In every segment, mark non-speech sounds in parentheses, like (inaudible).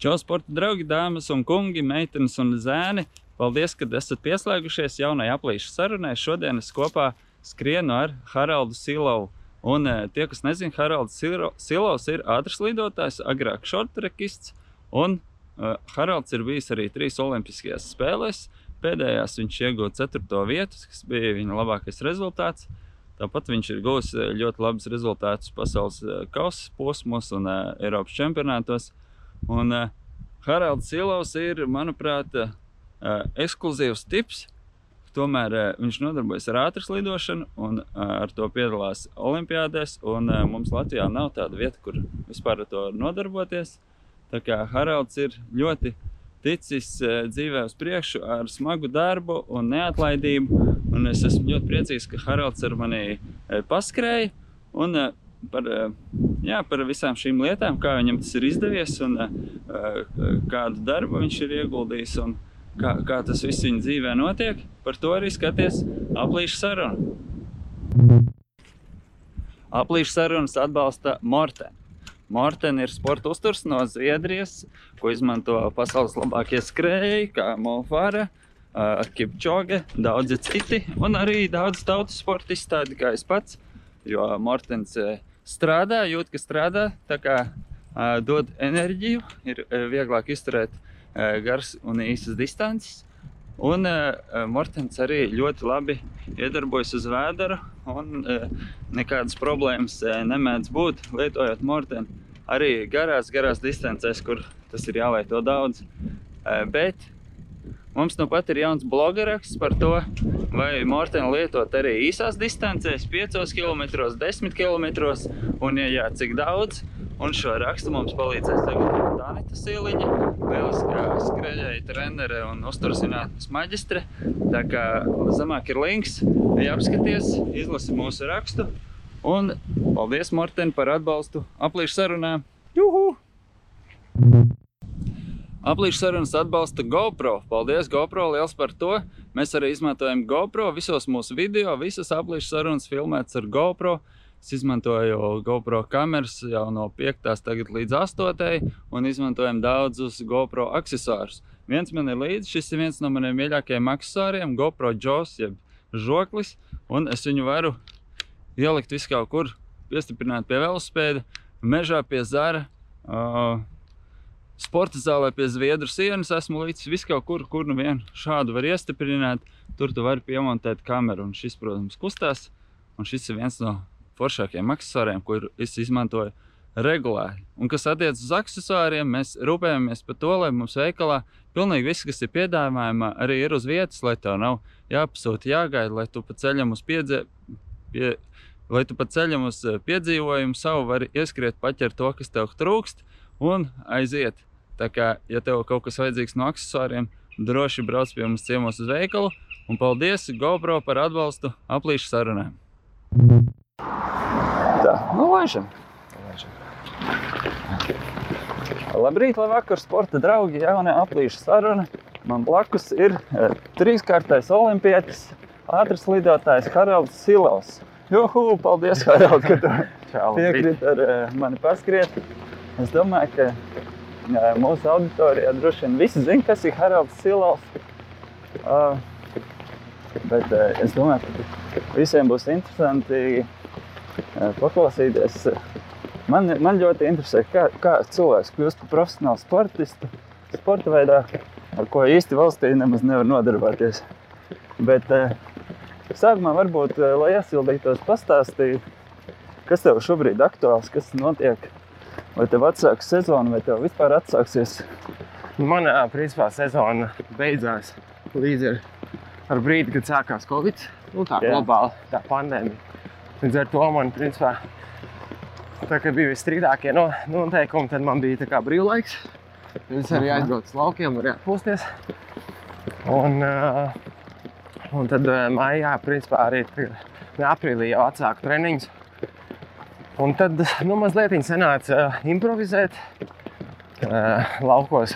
Čau, sporta draugi, dāmas un kungi, meitenes un zēni! Paldies, ka esat pieslēgušies jaunai aplīšu sarunai. Šodien es kopā skrienu ar Haraldu Silovu. Un eh, tie, kas nezina, Haralds Silovs ir ātrs lidotājs, agrāk šortrekists. Un uh, Haralds ir bijis arī trīs olimpiskajās spēlēs. Pēdējās viņš ieguva ceturto vietu, kas bija viņa labākais rezultāts. Tāpat viņš ir guvis ļoti labus rezultātus pasaules kausa posmos un uh, Eiropas čempionātos. Un uh, Haralds Silovs ir, manuprāt, uh, ekskluzīvs tips. Tomēr uh, viņš nodarbojas ar ātras lidošanu un uh, ar to piedalās Olimpijādēs. Un, uh, mums Latvijā nav tāda vieta, kur vispār ar to nodarboties. Tā kā Haralds ir ļoti ticis uh, dzīvē uz priekšu ar smagu darbu un neatlaidību. Un es esmu ļoti priecīgs, ka Haralds ar mani uh, paskrēja. Un, uh, par, eh, jā, par visām šīm lietām, kā viņam tas ir izdevies un eh, kādu darbu viņš ir ieguldījis un kā, kā tas viss viņa dzīvē notiek. Par to arī skaties aplīšu sarunu. Aplīšu sarunas atbalsta Morten. Morten ir sporta uzturs no Zviedrijas, ko izmanto pasaules labākie skrēji, kā Molfāra, Kipčoge, daudzi citi un arī daudz tautas sportisti, tādi kā es pats. Jo Mortens strādā, jūt, ka strādā, tā kā uh, dod enerģiju, ir uh, vieglāk izturēt uh, garas un īsas distances. Un uh, Mortens arī ļoti labi iedarbojas uz vēdera un uh, nekādas problēmas uh, nemēdz būt, lietojot Mortenu arī garās, garās distancēs, kur tas ir jālieto daudz. Uh, bet Mums nu pat ir jauns blogeraksts par to, vai Mortenu lietot arī īsās distancēs, 5 km, 10 km, un, ja jā, cik daudz. Un šo rakstu mums palīdzēs sagatavot Danita Siliņa, lieliskā skrejēja trenere un uzturzinātnes maģistre. Tā kā zemāk ir links, ja apskaties, izlasi mūsu rakstu. Un paldies, Morten, par atbalstu aplīšu sarunā. Juhu! Aplīšu sarunas atbalsta GoPro. Paldies, GoPro, liels par to. Mēs arī izmantojam GoPro visos mūsu video. Visas aplīšu sarunas filmētas ar GoPro. Es izmantoju GoPro kameras jau no 5. tagad līdz 8. un izmantojam daudzus GoPro accessorus. Viens man ir līdzi, šis ir viens no maniem mīļākajiem accessoriem, GoPro Jaws, jeb žoklis. Un es viņu varu ielikt visu kaut kur, piestiprināt pie velospēda, mežā pie zara. Uh, sporta zālē pie Zviedru sienas esmu līdz viskaut kur, kur nu vien šādu var iestiprināt. Tur tu vari piemontēt kameru un šis, protams, kustās. Un šis ir viens no foršākajiem aksesuāriem, ko es izmantoju regulāri. Un kas attiecas uz aksesuāriem, mēs rūpējamies par to, lai mums veikalā pilnīgi viss, kas ir piedāvājumā, arī ir uz vietas, lai tev nav jāpasūta, jāgaida, lai tu pa ceļam uz piedze, pie, lai tu pa ceļam uz eh, piedzīvojumu savu vari ieskriet, paķert to, kas tev trūkst un aiziet. Tā kā, ja tev kaut kas vajadzīgs no aksesuāriem, droši brauc pie mums ciemos uz veikalu. Un paldies GoPro par atbalstu aplīšu sarunām. Tā, nu laižam. Labrīt, labvakar, sporta draugi, jaunā aplīšu saruna. Man blakus ir e, trīskārtais olimpietis, ātrs lidotājs Haralds Silovs. Juhu, paldies, Harald, ka tu (laughs) piekrīt ar e, mani paskriet. Es domāju, ka Mūsu auditorijā droši vien visi zina, kas ir Haralds Silovs. Uh, bet uh, es domāju, ka visiem būs interesanti uh, paklausīties. Man, man ļoti interesē, kā, kā cilvēks kļūst par profesionālu sportistu sporta veidā, ar ko īsti valstī nemaz nevar nodarboties. Bet uh, sākumā varbūt, uh, lai iesildītos, pastāstīju, kas tev šobrīd aktuāls, kas notiek Vai tev atsāks sezona, vai tev vispār atsāksies? Manā principā sezona beidzās līdz ar, ar brīdi, kad sākās Covid. Nu, tā Jā. globāla tā pandēmija. Līdz ar to man principā tā bija visstrīdākie no, noteikumi, tad man bija brīvlaiks. Es arī aizbraucu uz laukiem, varēju atpūsties. Un, uh, un tad uh, maijā, principā arī aprīlī jau atsāku treniņus. Un tad nu, mazliet sanāca uh, improvizēt. Uh, laukos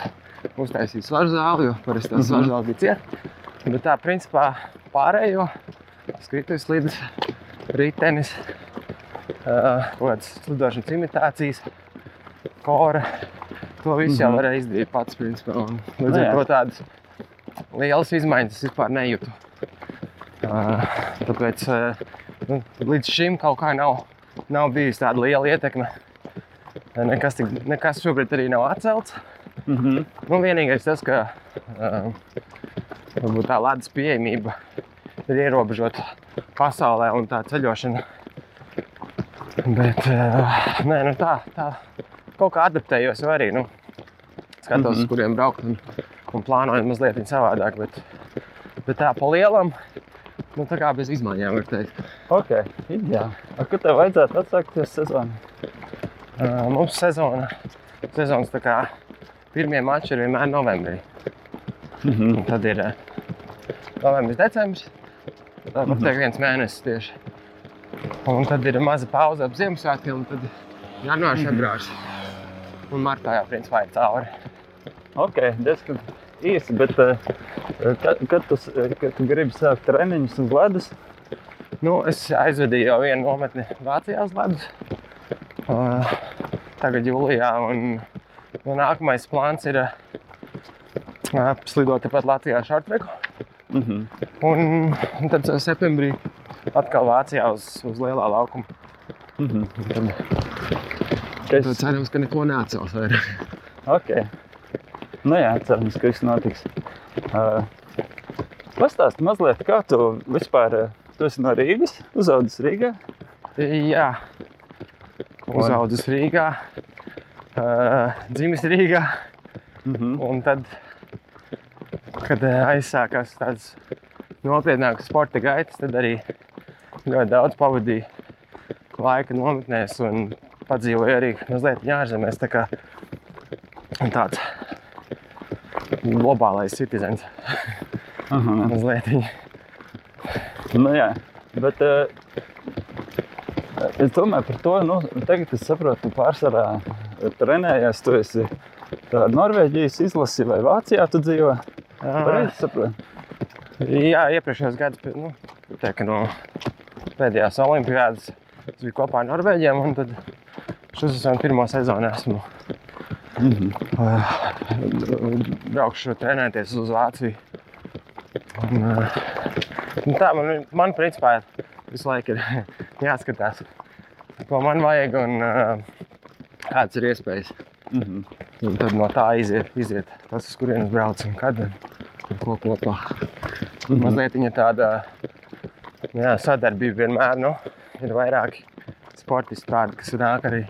uztaisīt svaru zāli, jo parasti tā svaru zāle bija cieta. Bet tā, principā, pārējo skrituļs līdz ritenis, uh, kaut kādas slidošanas imitācijas, kora. To visu jau Mhm. varēja izdarīt pats. Principā, un līdz Nu ar to tādas lielas izmaiņas vispār nejūtu. Uh, tāpēc uh, nu, līdz šim kaut kā nav, nav bijusi tāda liela ietekme. Nekas, tik, nekas šobrīd arī nav atcelts. Mhm. Nu, vienīgais tas, ka varbūt tā ledus pieejamība ir ierobežota pasaulē un tā ceļošana. Bet uh, nē, nu tā, tā kaut kā adaptējos arī. Nu, skatos, mm. -hmm. kuriem braukt un, un plānoju mazliet savādāk. Bet, bet tā pa lielam, nu tā kā bez izmaiņām var teikt. Ok, ideāli. A, Kad tev vajadzētu atsākties sezonu? Uh, mums sezona, sezonas tā kā pirmie mači ir vienmēr novembrī. Mhm. Un tad ir uh, novembris, decembris. Tā var teikt viens mēnesis tieši. Un tad ir maza pauze ap Ziemassvētkiem, un tad janvārs, februārs. Un martā jau principā ir cauri. Ok, diezgan īsi, bet uh, kad, kad, tu, s- kad tu gribi sākt treniņus uz ledus, Nu, es aizvedīju jau vienu nometni Vācijā uz ledus. Uh, tagad jūlijā. Un, un nākamais plāns ir slidot tepat Latvijā šortreku. mhm. Un, un tad septembrī atkal Vācijā uz, uz lielā laukuma. Mhm. Tad, Es, tad cerams, ka neko neatcels. vairāk. ok, nu jā, cerams, ka viss notiks. Uh, Pastāsti mazliet, kā tu vispār, tu esi no Rīgas, uzaudzis Rīgā? Jā, uzaugusi Rīgā, uh, dzimis Rīgā. Mhm. Un tad, kad aizsākās tādas nopietnākas sporta gaitas, tad arī ļoti daudz pavadīju laika nometnēs un padzīvoju arī mazliet ārzemēs. Tā kā tāds globālais citizens Aha. mazliet. Nu, jā, bet uh, es domāju par to, nu, tagad es saprotu, tu pārsvarā trenējies, tu esi tā Norvēģijas izlasi vai Vācijā tu dzīvo. Pareizi saprotu. Jā, iepriekšējos gados, nu, ka no pēdējās olimpiādas es biju kopā ar Norvēģiem, un tad šo sezonu pirmo sezonu esmu braukšu trenēties uz Vāciju. Un, uh, un tā man, man principā visu laiku ir (laughs) jāskatās, ko man vajag un uh, kādas ir iespējas. Mhm. Un tad no tā iziet, iziet tas, uz kurienes brauc un kad un, ko kopā. Mhm. Mazliet viņa tāda jā, sadarbība vienmēr nu, ir vairāki sportisti tādi, kas nāk arī,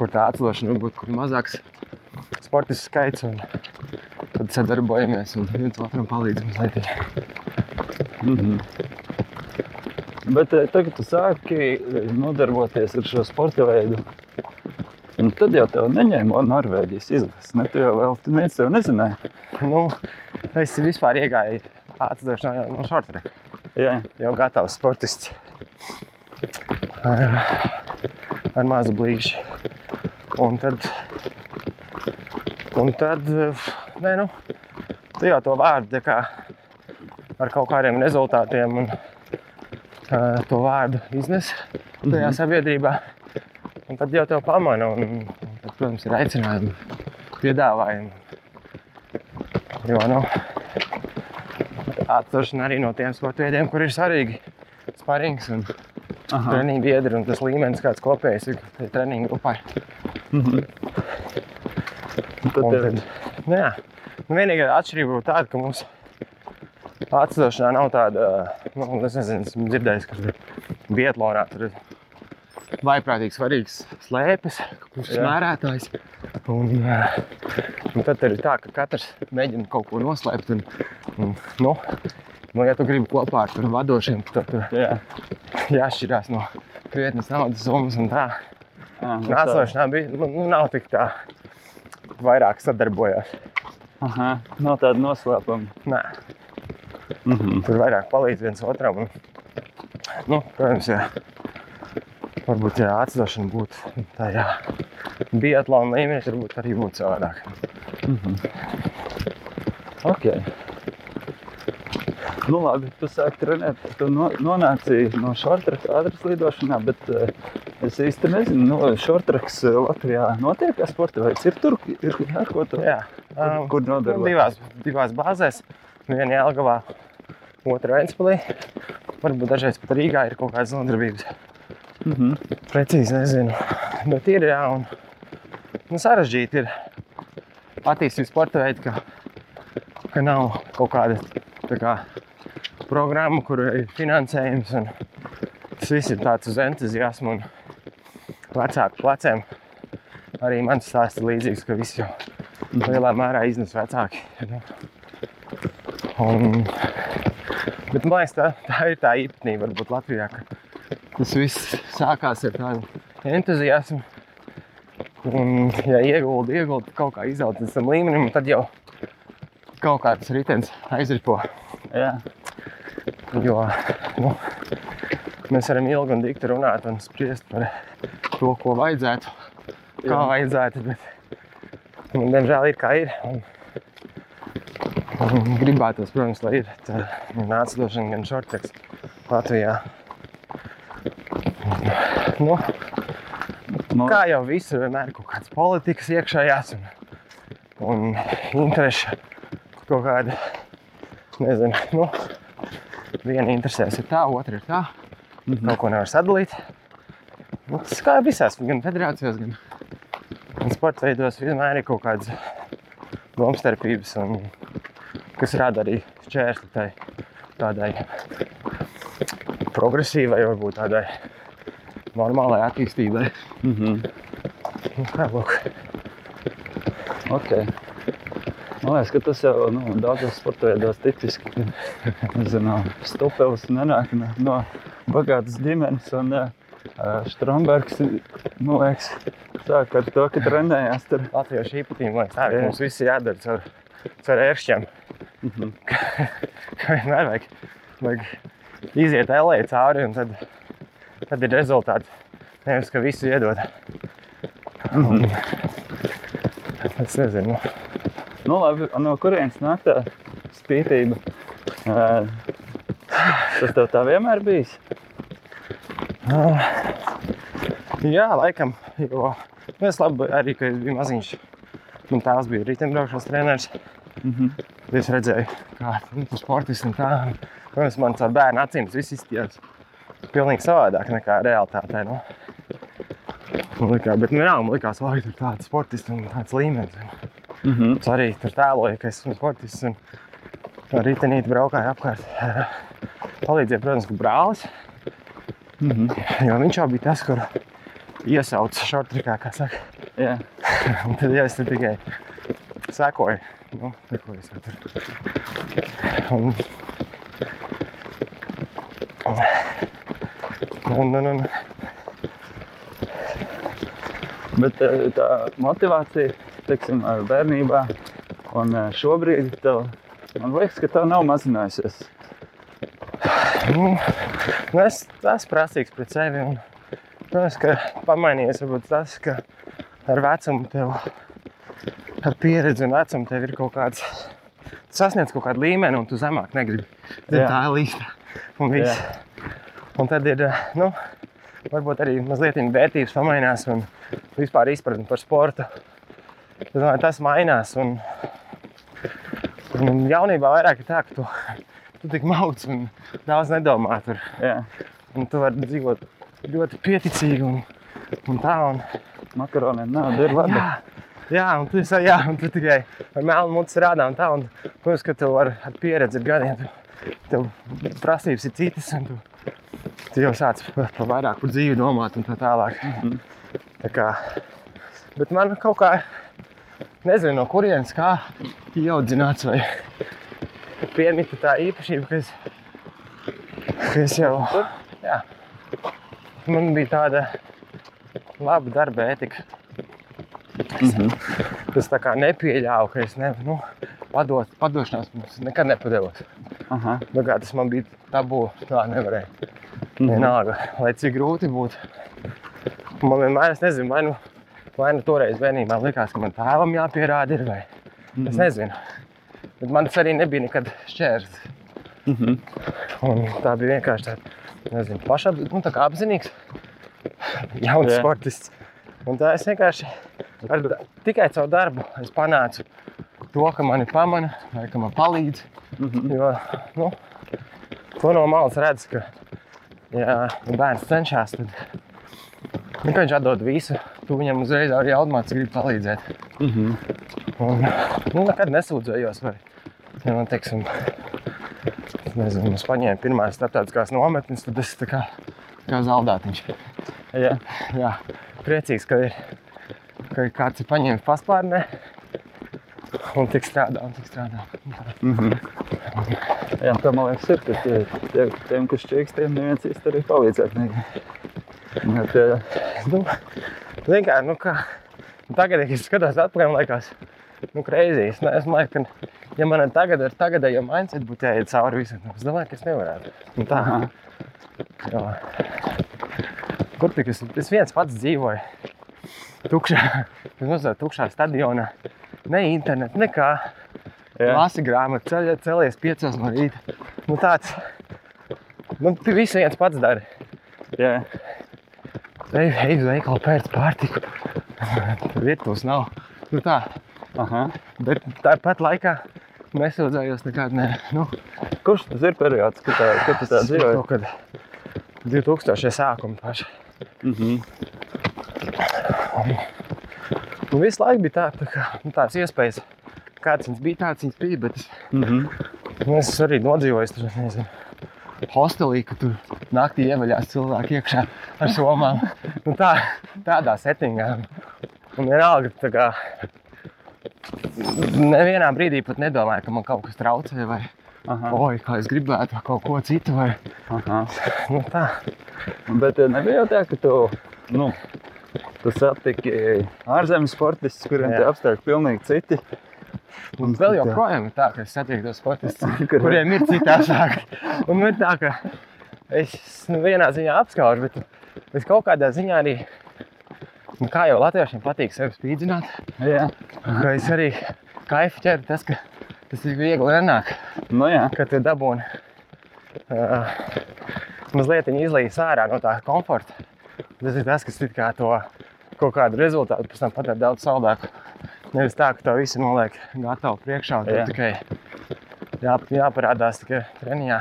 kur tā atcelošana varbūt kur mazāks sportistu skaits. Un tad sadarbojamies un viens otram palīdzam mazliet. Mhm. Bet eh, tagad tu sāki eh, nodarboties ar šo sporta veidu. Un tad jau tev neņēma Norvēģijas izlases. Ne, tu jau vēl tu neviens tev nezināja. Nu, es vispār iegāju atcelošanā no šortreka. Jā. Jau gatavs sportists. Ar, ar mazu blīkšķi. Un tad, un tad, nē, nu, tu jau to vārdu kā ar kaut kādiem rezultātiem un uh, to vārdu iznes tajā Mhm. sabiedrībā. Un tad jau tev pamana un, un tad, protams, ir aicinājumi, piedāvājumi. Jo, nu, atceršana arī no tiem sporta veidiem, kur ir svarīgi sparings un treniņu biedri un tas līmenis, kāds kopējs ir treniņu grupai. Mhm. Un Tad, tad, nu, jā, nu, vienīgā atšķirība būtu tāda, ka mums atceļošanā nav tāda, nu, es nezinu, esmu dzirdējis, ka Bietlānā tur ir vaiprātīgi svarīgs slēpes, kurš ir mērētājs. Un, eh, un tad ir tā, ka katrs mēģina kaut ko noslēpt. Un, un, nu, nu, ja tu gribi kopā ar vadošiem, tad tur Jā. jāšķirās no krietnes naudas summas un tā. Jā, nu tā. Nācošanā bija, nu, nu, nav tik tā, vairāk sadarbojās. Aha, nav tāda noslēpuma. Nē, Mhm. tur vairāk palīdz viens otram. Un, nu, protams, jā. Varbūt jā, atdošana būtu tādā biatlona līmenī, varbūt arī būtu savādāk. Ok. Nu, labi, tu sāki trenēt. Tu no, nonāci no šortraka ātras lidošanā, bet uh, es īsti nezinu, no šortraks uh, Latvijā notiek kā sporta veids. Ir tur, ir ar ko tu? Jā, Kur, kur nu, nodarbojas? divās, divās bāzēs. Viena Jelgavā, otra Ventspilī. Varbūt dažreiz pat Rīgā ir kaut kādas nodarbības. Mhm. Precīzi nezinu. Bet ir jā, un nu, sarežģīti ir attīstīt sporta veidu, ka, ka nav kaut kāda tā kā, programma, kur ir finansējums. Tas viss ir tāds uz entuziasmu un vecāku pleciem. Arī man stāsta līdzīgs, ka viss jau lielā mērā iznes vecāki. Nu. Un, bet man liekas, tā, tā ir tā īpatnība varbūt Latvijā, ka tas viss sākās ar tādu entuziasmu. Un, ja ieguldi, ieguldi kaut kā izaugt līdz tam līmenim, tad jau kaut kāds ritenis aizripo. Jā. Jo nu, mēs varam ilgi un dikti runāt un spriest par to, ko vajadzētu, kā Jā. vajadzētu. Bet, nu, diemžēl ir kā ir. Un, un gribētos, protams, lai ir tā nācošana gan šorteks Latvijā. Nu, Nu, kā jau visur, vienmēr ir kaut kādas politikas iekšējās un, un interešu kaut kāda, nezinu, nu, viena interesēs ir tā, otra ir tā. Mhm. Kaut ko nevar sadalīt. Nu, tas kā visās, gan federācijās, gan, gan sporta veidos vienmēr ir kaut kādas domstarpības, un, kas rada arī šķērsli tai tādai progresīvai, varbūt tādai normālai attīstībai. mhm. Nu, kā, lūk. Ok. Man liekas, ka tas jau nu, daudzos sporta veidos tipiski. ka, Nezinu, Stupels nenāk no, bagātas ģimenes. Un, uh, Strombergs, man liekas, sāk ar to, ka trenējās tur. Latviešu īpatnība, man liekas, tā ir, mums viss jādara caur, caur ēršķiem. Mhm. Ka vienmēr vajag, vajag iziet elē cauri, un tad, tad ir rezultāts. Nevis, ka visu iedod. Mhm. Es nezinu, Nu, labi, no kurienes nāk tā spītība? Uh, tas tev tā vienmēr bijis? Jā, laikam, jo es labi arī, ka es biju maziņš. Man tēvs bija riteņbraukšanas treneris. Mhm. Es redzēju, kā nu, tas sportists un tā. Protams, man caur bērnu acīm viss izskatījās pilnīgi savādāk nekā realitātē. Nu. Man likā, bet nu, jā, man likās, ka tur ir tāds sportists un tāds līmenis. Mhm. Es arī tur tēloju, ka esmu sportists un ritenīti braukāju apkārt. (laughs) Palīdzēja, protams, brālis, Mhm. jo viņš jau bija tas, kur iesauca šortrikā, kā saka. Jā. (laughs) Un tad ja es tur tikai sekoju. Nu, neko es jau tur. Un, un, un, un, Bet eh, tā motivācija, teiksim, bērnībā un eh, šobrīd, tev, man liekas, ka tā nav mazinājusies. nu, nu, es esmu prasīgs pret sevi. Un, protams, ka pamainījies varbūt tas, ka ar vecumu tev, ar pieredzi un vecumu tev ir kaut kāds, sasniedz kaut kādu līmeni un tu zemāk negribi. Jā. Tā ir līnija. Un, un tad ir, nu, varbūt arī mazliet vērtības pamainās un vispār izpratne par sportu. Domāju, tas mainās. Un, un jaunībā vairāk ir tā, ka tu, tu tik mauc un daudz nedomā. Tur. Jā. Un tu vari dzīvot ļoti pieticīgi un, un tā. Un, Makaroniem nav, ir labi. jā, jā, un tu, jā, un tu tikai ar melnu muti strādā. Un tā, un, protams, ka tev ar, ar pieredzi ar gadiem tu, tev prasības ir citas. Un tu, tu jau sāc par, par vairāk par dzīvi domāt un tā tālāk. Mhm. Tā kā, bet man kaut kā, nezinu, no kurienes kā ieaudzināts vai piemita tā īpašība, ka es, ka es jau, jā, man bija tāda laba darba etika. Mhm. Es tā kā nepieļāvu, ka es ne, nu, padot, padošanās mums nekad nepadevos. Aha. Nu, kā tas man bija tabū, tā nevarēja. Mhm. Vienalga, lai cik grūti būtu. Man vienmēr, es nezinu, vai nu, vai nu toreiz bērnībā likās, ka man tēvam jāpierāda ir, vai es Mhm. nezinu. Bet man tas arī nebija nekad šķērs. Mhm. Un tā bija vienkārši tāda, nezinu, pašap, nu, tā kā apzinīgs jauns Jā. sportists. Un tā es vienkārši ar, tikai caur darbu panācu to, ka mani pamana vai ka man palīdz. Mhm. Jo, nu, to no malas redz, ka, ja bērns cenšas, tad nu, viņš atdod visu. Tu viņam uzreiz arī automātiski grib palīdzēt. Mhm. Un, nu, nekad nesūdzējos. Vai, ja man, teiksim, nezinu, es paņēmu pirmās starptautiskās nometnes, tad es tā kā, kā zaudētiņš. Jā. Jā, priecīgs, ka ir, ka ir kāds ir paņēmis paspārnē un tik strādā un tik strādā. Mhm. Jā, tā man liekas, ir, ka tie, tie, tiem, kas čīks, tiem neviens īsti arī palīdzēt. negrib. Bet, jā. Nu, vienkārši, nu kā, nu tagad, kad es skatos atpakaļ, man liekas, nu, kreizīs. Ne, es domāju, ka, ja man tagad ar tagadējo mindset būtu jāiet cauri visam, es domāju, ka es nevarētu. Un tā, Aha. jā. Kur tik es, es viens pats dzīvoju? Tukšā, es mazliet tukšā stadionā. Ne internet, nekā. Lasi grāmatu, ceļ, celies piecos no rīta. Nu tāds, nu, tu visu viens pats dari. Jā. Ej, ej uz veikalu pēc pārtiku. Virtuves nav. Nu tā, Aha. bet tāpat laikā nesūdzējos nekād. Ne. Nu, Kurš tas ir periods, kad, tā, kad tu tā dzīvoji? Kaut kad 2000 sākuma paša. Mhm. Nu, visu laiku bija tā, tā kā, nu, tāds iespējas. Kāds viņas bija, tāds viņas bija. Bet es, Mhm. nu, es arī nodzīvojis tur, nezinu, hostelī, ka tur naktī ievaļās cilvēki iekšā ar somām. Nu, tā, tādā settingā. Un vienalga, tā kā nevienā brīdī pat nedomāju, ka man kaut kas traucē vai Aha. oi, kā es gribētu kaut ko citu. Vai, Aha. nu, tā. Bet eh, nebija jau tā, ka tu, nu, tu satiki ārzemes sportistus, kuriem tie apstākļi pilnīgi citi. Un vēl joprojām ir tā, ka es satieku tos sportistus, (laughs) Kur- kuriem ir citi apstākļi. Un ir tā, ka es nu, vienā ziņā apskaužu, bet es kaut kādā ziņā arī, nu, kā jau latviešiem patīk sevi spīdzināt, Jā. ka es arī kaifu ķeru tas, ka tas ir viegli nenāk, Nu jā. ka tu dabūni uh, mazliet izlīdz ārā no tā komforta. Tas ir tas, kas it kā to kaut kādu rezultātu pēc tam padara daudz saldāku. Nevis tā, ka to visu noliek gatavu priekšā un Jā. tikai jā, jāparādās tikai treniņā.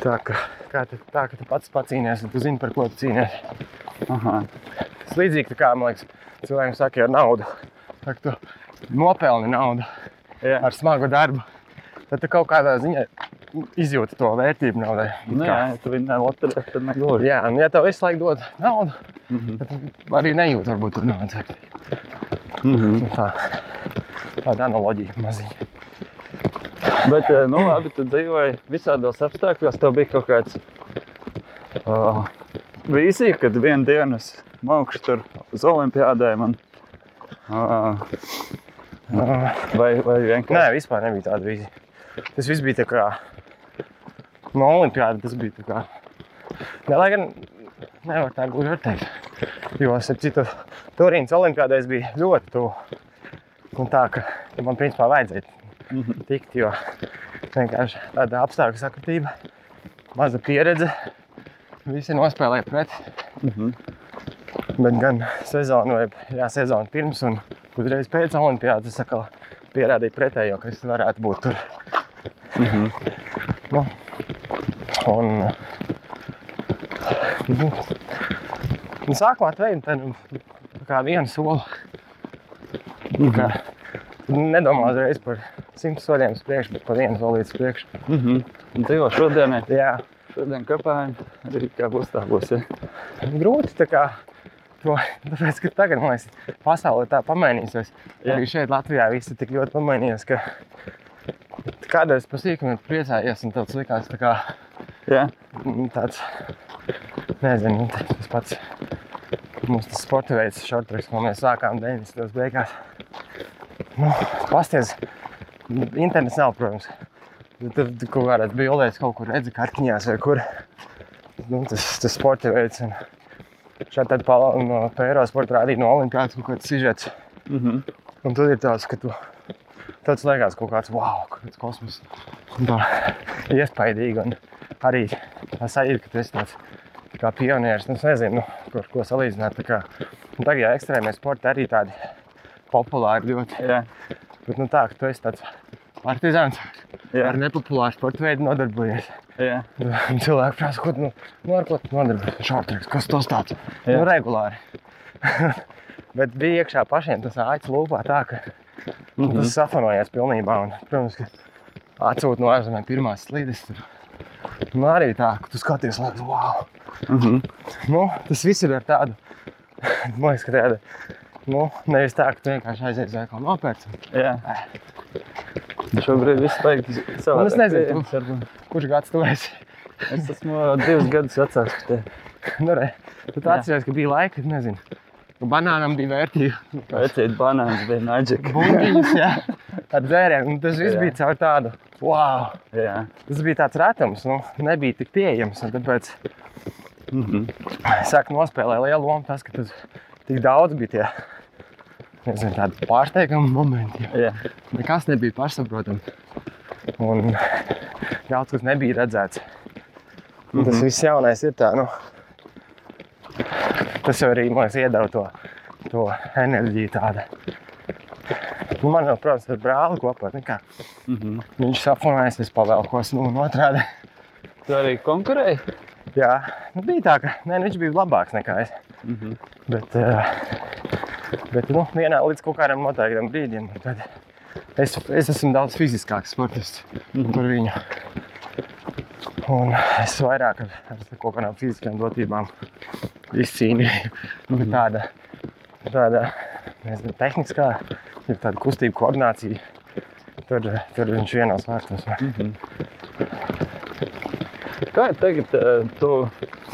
Tā, ka, kā tu, tā, ka tu pats pacīnies, un tu zini, par ko tu cīnies. Aha. Tas līdzīgi kā, man liekas, cilvēkiem saka ar naudu. Tā, tu nopelni naudu Jā. ar smagu darbu, tad tu kaut kādā ziņā izjūti to vērtību naudai. Nu jā, ja tu viņu nelotarē, tad negluži. Jā, un ja tev visu laiku dod naudu, Mhm. tad tu arī nejūti varbūt tur naudas vērtību. Mhm. Nu Tā, tāda analoģija maziņa. Bet, eh, nu labi, tu dzīvoji visādos apstākļos, tev bija kaut kāds uh, vīzija, kad vienu dienu es maukšu tur uz olimpiādē man. Uh, Uh, vai, vai Nē, vienkārši? vispār nebija tāda vīzija. Tas viss bija tā kā no olimpiāda. Tas bija tā kā. Ne, lai gan nevar tā gluži teikt. Jo, starp citu, Turīnas olimpiādēs bija ļoti tuvu. Un tā, ka man principā vajadzēja Mhm. (laughs) tikt, jo vienkārši tāda apstākļu sakritība, maza pieredze, visi nospēlēja pret. Mhm. Bet gan sezonu, vai jā, sezonu pirms un uzreiz pēc olimpiādas atkal pierādīju pretējo, ka es varētu būt tur. Mhm. Nu, un, nu, un sākumā tā, kā vienu soli. Mm -hmm. Nedomā uzreiz par simt soļiem uz priekšu, bet par vienu solīti uz priekšu. Mhm. Un Dzīvo šodien, Jā, šodien kāpājam, arī kā būs tā būs. Ja? grūti tā kā to, tāpēc, ka tagad, man liekas, pasaule tā pamainīsies. Jā. Arī šeit Latvijā viss ir tik ļoti pamainījies, ka kādreiz pa sīkumu priecājies un tāds likās tā kā Jā. nu, tāds, nezinu, tas pats mums tas sporta veids, šortreks, ko mēs sākām 90. beigās. Nu, pasties, internets nav, protams. Tur tu kaut kādās bildēs kaut kur redzi kartiņās vai kur. Nu, tas, tas sporta veids. Un šādi tad pala, no Pēro sporta rādīja no olimpiādas kaut kāds sižets. Mhm. Un tad ir tāds, ka tu tāds liekas kaut kāds wow, kāds kosmos. Un tā iespaidīgi. Un arī tā sajūta, ka tu esi tāds kā pionieris. Nu, es nezinu, nu, ar ko salīdzināt. Tā kā, tagad jā, ekstrēmie sporti arī tādi populāri ļoti. Jā, Bet nu, tā, tu esi tāds partizāns jā, ar nepopulāru sporta veidu nodarbojies. jā. Un cilvēki prasa, ko nu, nu, ar ko tu nodarbojies. Šārtreks, kas tas tāds? Jā. Nu, regulāri. (laughs) Bet bija iekšā pašiem tas āķis lūpā tā, ka mm -hmm. tas safanojās pilnībā. Un, protams, ka atsūt no ārzemēm pirmās slīdes. Tur. Nu, arī tā, ka tu skaties, liekas, wow. Mhm. Nu, tas viss ir ar tādu, (laughs) man liekas, ka tāda, nu, nevis tā, ka tu vienkārši aizies uz veikalu nopērci. jā. Šobrīd viss beigts Un es nezinu, tu. Kurš gads tu esi? Es esmu divus gadus vecāks par tevi. (laughs) Nu, re, tu atceries, ka bija laika, nezinu. ka Banānam bija vērtība. Vecīt banāns bija naģika. Buļbuļs, jā, (laughs) ar dzērienu. Un tas viss Jā. bija caur tādu. Wow! Jā. Tas bija tāds retums, nu, nebija tik pieejams. un Tāpēc Mhm. saka, nospēlēja lielu lomu tas, ka tas tik daudz bija tie nezinu, tādi pārsteigami momenti. Jā. Nekas nebija pašsaprotams. Un daudz kas nebija redzēts. Un tas Mhm. viss jaunais ir tā, nu, tas jau arī, man liekas, iedeva to, to enerģiju tādu. Nu, man jau, protams, ir brāli kopā. nekā. Mhm. Viņš safonēs, es pavēlkos, nu, un otrādi. Tu arī konkurēji? Jā, nu, bija tā, ka ne, viņš bija labāks nekā es. Mhm. Bet, eh, bet nu, vienā līdz kaut kādam noteiktam brīdim, tad es, es esmu daudz fiziskāks sportists Mhm. par viņu. Un es vairāk ar, ar kaut kādām fiziskām dotībām izcīnīju. Mhm. Tāda, tāda nezinu, tehniskā, ir tāda kustība koordinācija. Tur, tur viņš vienos vārtos. Mhm. Kā ir tagad? eh, Tu,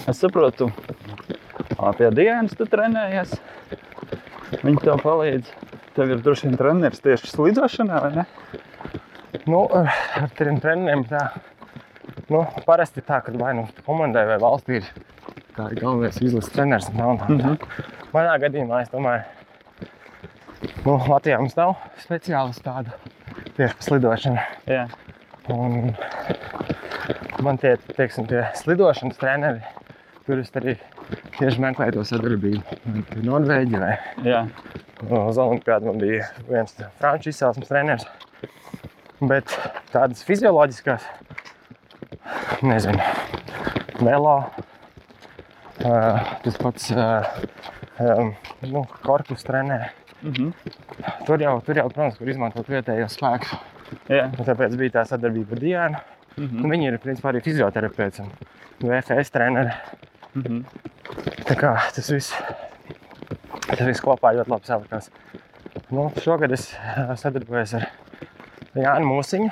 es saprotu, pie dienas tu trenējies. Viņi tev palīdz. Tev ir droši vien treneris tieši slidošanā, vai ne? Nu, ar tiem treneriem tā. Nu, parasti tā, ka vai nu komandai vai valstī ir tā ir galvenais izlases treneris. tā un tā. Mhm. Manā gadījumā es domāju, nu, Latvijā mums nav speciālistu tādu tieši slidošanu. Jā. Un man tie, teiksim, tie slidošanas treneri, tur es arī tieši meklēju to sadarbību. Vai pie Norvēģi vai Jā. uz Olimpiādu man bija viens franču izcelsmes treneris. Bet tādas fizioloģiskas, nezinu, velo, ā, tas pats ā, ā, nu, korpus trenē. Mhm. Tur jau, tur jau, protams, var izmantot vietējos spēkus. Un Tāpēc bija tā sadarbība ar Dienu. Mhm. Un Viņi ir principā arī fizioterapeits un VFS treneri. Mhm. Tā kā tas viss, tas viss kopā ļoti labi salikās. Nu, šogad es ā, sadarbojos ar Jānu Mūsiņu,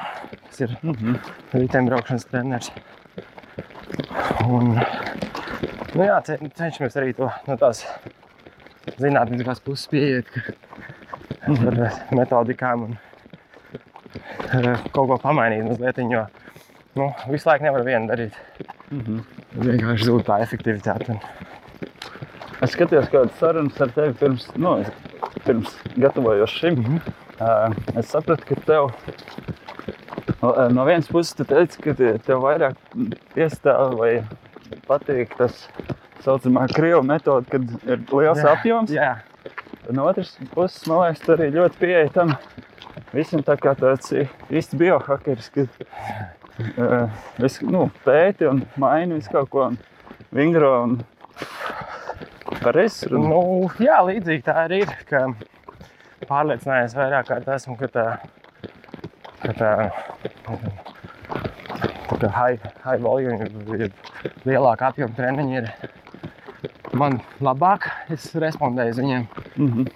kas ir Mhm. riteņbraukšanas treneris. Un, nu jā, ce- cenšamies arī to no tās zinātniskās puses pieiet, ka ar metodikām un eh, kaut ko pamainīt mazliet, jo nu, visu laiku nevar vienu darīt. Mhm. Vienkārši zūd tā efektivitāte. Un, Es skatījos kādas sarunas ar tevi pirms, nu, pirms gatavojos šim. Mhm. Uh, es sapratu, ka tev no, no vienas puses tu teici, ka te- tev vairāk piestāv vai patīk tas saucamā krievu metode, kad ir liels Jā, apjoms. jā, No otras puses, man liekas, tu arī ļoti pieeja tam visam tā kā tāds īsts biohakeris, kad uh, es nu, pēti un mainu visu kaut ko un vingro un pareizi nu, jā, līdzīgi tā arī ir. Ka pārliecinājies vairāk kārt esmu, ka tā, ka tā, tā kā high, high volume, lielāka apjoma treniņi ir man labāk. Es respondēju viņiem. Mhm.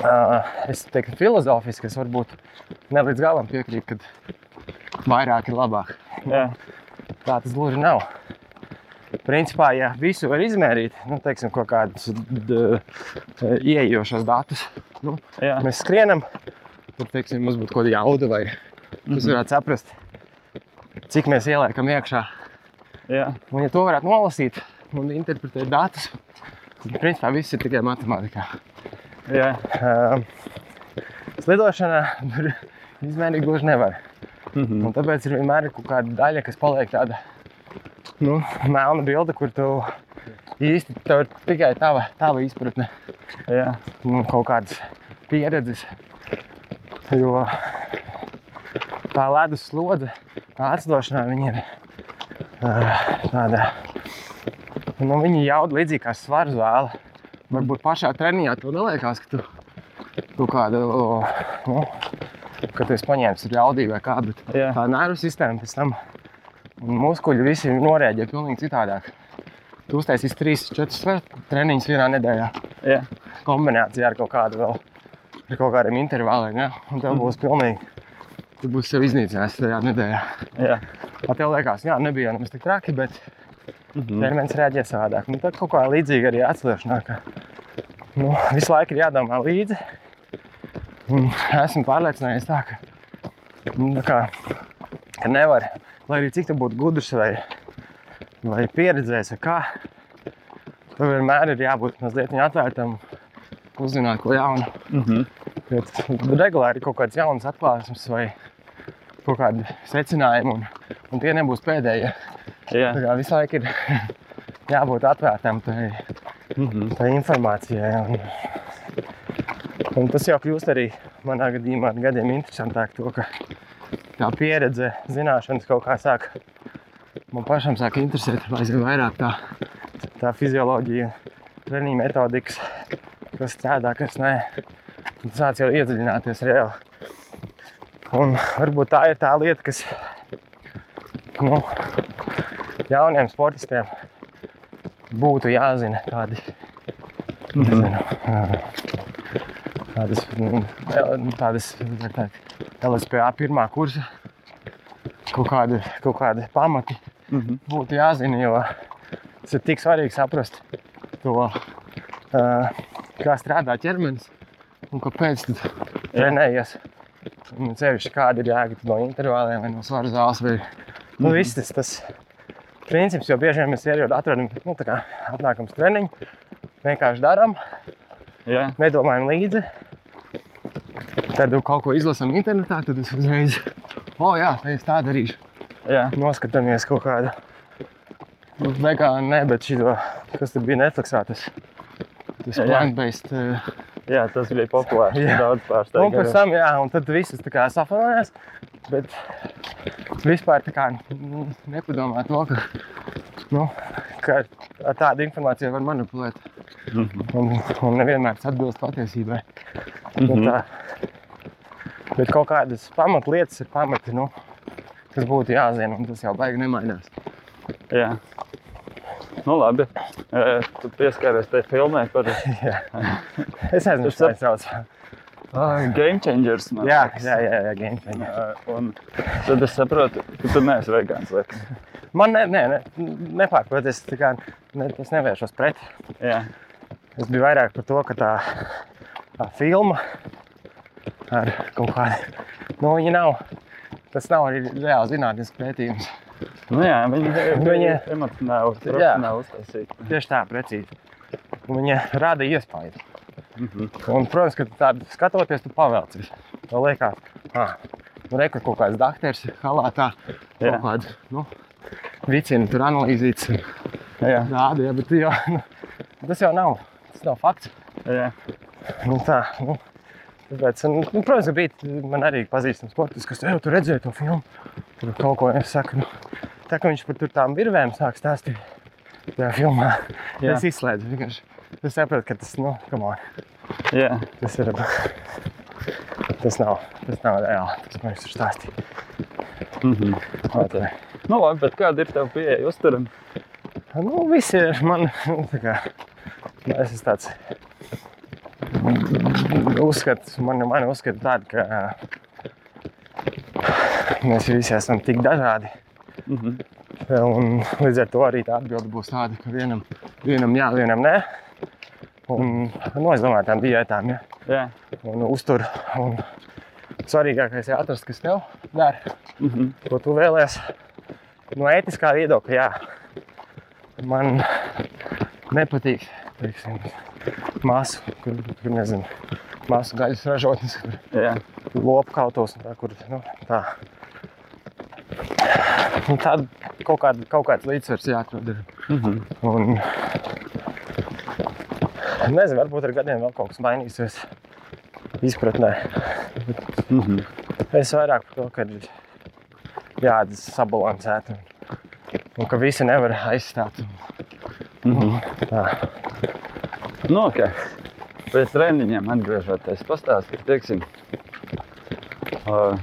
Uh, es teiktu, filozofiski es varbūt ne līdz galam piekrītu, ka vairāk ir labāk. Jā. Tā tas gluži nav. Principā, ja visu var izmērīt, nu, teiksim, kaut kādus ieejošos datus, nu, Jā. mēs skrienam, tur teiksim, mums būtu kaut kāda jauda, vai mēs Mhm. varētu saprast, cik mēs ieliekam iekšā. Jā. Un, ja to varētu nolasīt un interpretēt datus, tad principā viss ir tikai matemātikā. Jā. Uh, Slidošanā tur (laughs) izmērīt gluži nevar. Mhm. Un tāpēc ir vienmēr kaut kāda daļa, kas paliek tāda nu, melna bilde, kur tu īsti ir tikai tava, tava izpratne, Jā, nu, kaut kādas pieredzes. Jo tā ledus slodze, tā atslošanā viņa ir ā, tāda. Nu, viņa jauda līdzīgi kā svaru zāle. Varbūt pašā treniņā tev neliekās, ka tu kaut kādu, nu, ka tu esi paņēmis jaudību vai kā, bet jā. tā nervu sistēma pēc tam muskuļi visi norēģē pilnīgi citādāk. Tu uztaisīsi 3-4 treniņus vienā nedēļā jā. kombinācijā ar kaut kādu vēl, ar kaut kādiem intervāliem, ja? un tev būs pilnīgi, tu būsi sev iznīcinājis tajā nedēļā. jā. Tā tev liekas, jā, nebija nemaz tik traki, bet Mhm. ķermenis reaģē savādāk. Un tad kaut kā līdzīga arī atslēgšanā, ka nu, visu laiku ir jādomā līdzi. Un esmu pārliecinājies tā, ka, nu, tā kā, ka nevar, lai arī cik tu būtu gudrs vai, vai pieredzējis, kā, tev vienmēr ir jābūt mazliet atvērtam, uzzināt ko jaunu. Mhm. Jo regulāri ir kaut kādas jaunas atklāsmes vai kaut kādi secinājumi, un, un tie nebūs pēdējie. Jā. Tā kā visu laiku ir (laughs) jābūt atvērtam tai, Mhm. tai informācijai. Un, un tas jau kļūst arī manā gadījumā ar gadiem interesantāk, to, ka tā pieredze, zināšanas kaut kā sāk man pašam sāk interesēt aizvien vairāk tā, tā fizioloģija, treniņa metodikas, kas strādā, kas nē. Un sāc jau iedziļināties reāli. Un varbūt tā ir tā lieta, kas nu, jauniem sportistiem būtu jāzina. Tādi, nezinu, ā, tādas, nu, el- tādas var teikt, LSPA pirmā kursa kaut kādi, kaut kādi pamati Mhm. būtu jāzina, jo tas ir tik svarīgi saprast to, ā, kā strādā ķermenis un kāpēc tu trenējies. Un ceļš, kāda ir jēga no intervāliem vai no svaru zāles. Vai, nu, Mhm. viss tas, tas princips, jo bieži vien mēs ierod atrodam, nu, tā kā atnākam uz treniņu, vienkārši darām, Jā. nedomājam līdzi. Tad kaut ko izlasām internetā, tad es uzreiz, o jā, es tā darīšu. Jā. Noskatāmies kaut kādu nu, vegānu, ne, bet šito, kas tur bija Netflixā, tas, tas plant-based. uh, Jā, tas bija populārs. Jā. Daudz Un pārsteigts. pēc tam, jā, un tad viss tā kā safanājās, bet vispār tā kā mm, nepadomā to, ka, nu, ka ar tādu informāciju var manipulēt. Mhm. Un, un nevienmēr tas atbilst patiesībai. Bet, tā, bet kaut kādas pamatlietas ir pamati, nu, kas būtu jāzina, un tas jau baigi nemainās. Jā. Nu, labi. E, Tu pieskaries tai filmai par (laughs) Jā. Es nezinu, kas tas sauc. ah, Game Changers. man Jā, jā, jā, jā game changer. E, Un tad es saprotu, ka tu neesi vegāns. Liekas. Man ne, ne, ne, nepārprot, es, kā, ne, es nevēršos pret. Jā. Es biju vairāk par to, ka tā, tā filma ar kaut kādu, nu, viņa nav, tas nav arī reāli zinātnisks pētījums. Nu, jā, viņi (laughs) bija emocionāli, profesionāli uztaisīti. Tieši tā, precīzi. Viņa rada iespēju. Mhm. Un, protams, ka tādu skatoties, tu pavelcies. Tev liekas, ah, nu, re, kaut kāds dakteris halātā, Jā. kaut kādu, nu, vicina tur analīzīts, Jā, rāda, ja, bet jau, nu, tas jau nav, tas nav fakts. jā. Nu, tā, nu, tāpēc, un, nu, protams, ka bija man arī pazīstams sportists, kas jau tur redzēja to filmu. Tur kaut ko es saku, nu, tā kā viņš par tām virvēm sāk stāstīt tajā filmā. Jā. Es izslēdzu vienkārši. Es saprotu, ka tas, nu, come on, jā. tas ir, tas nav, tas nav reāli, tas, ko viņš tur stāstīja. Mhm. Okay. Nu, labi, bet kāda ir tava pieeja uzturam? Nu, visi ir man, nu, tā kā, nu, es esmu tāds, uzskats, man, man uzskata tāda, ka mēs visi esam tik dažādi. Mhm. Un līdz ar to arī tā atbilde būs tāda, ka vienam, vienam jā, vienam nē. Un, nu, es domāju, tām diētām, ja. Jā. un uztur. Un svarīgākais ir atrast, kas tev der, Mhm. ko tu vēlēsies. No ētiskā viedokļa, jā, man nepatīk teiksim, masu, kur, kur nezinu, masu gaļas ražotnes, kur Jā. lopu kautos un tā, kur nu, tā. Un tad kaut, kāda, kaut kāds līdzsvars jāatrod. ir. Mhm. Un, nezinu, varbūt ar gadiem vēl kaut kas mainīsies izpratnē. Mhm. Es vairāk par to, ka ir jāatdz sabalansēt un, un ka visi nevar aizstāt. Mhm. Tā. Nu, ok. Pēc treniņiem atgriežoties, pastāstīt, teiksim, uh,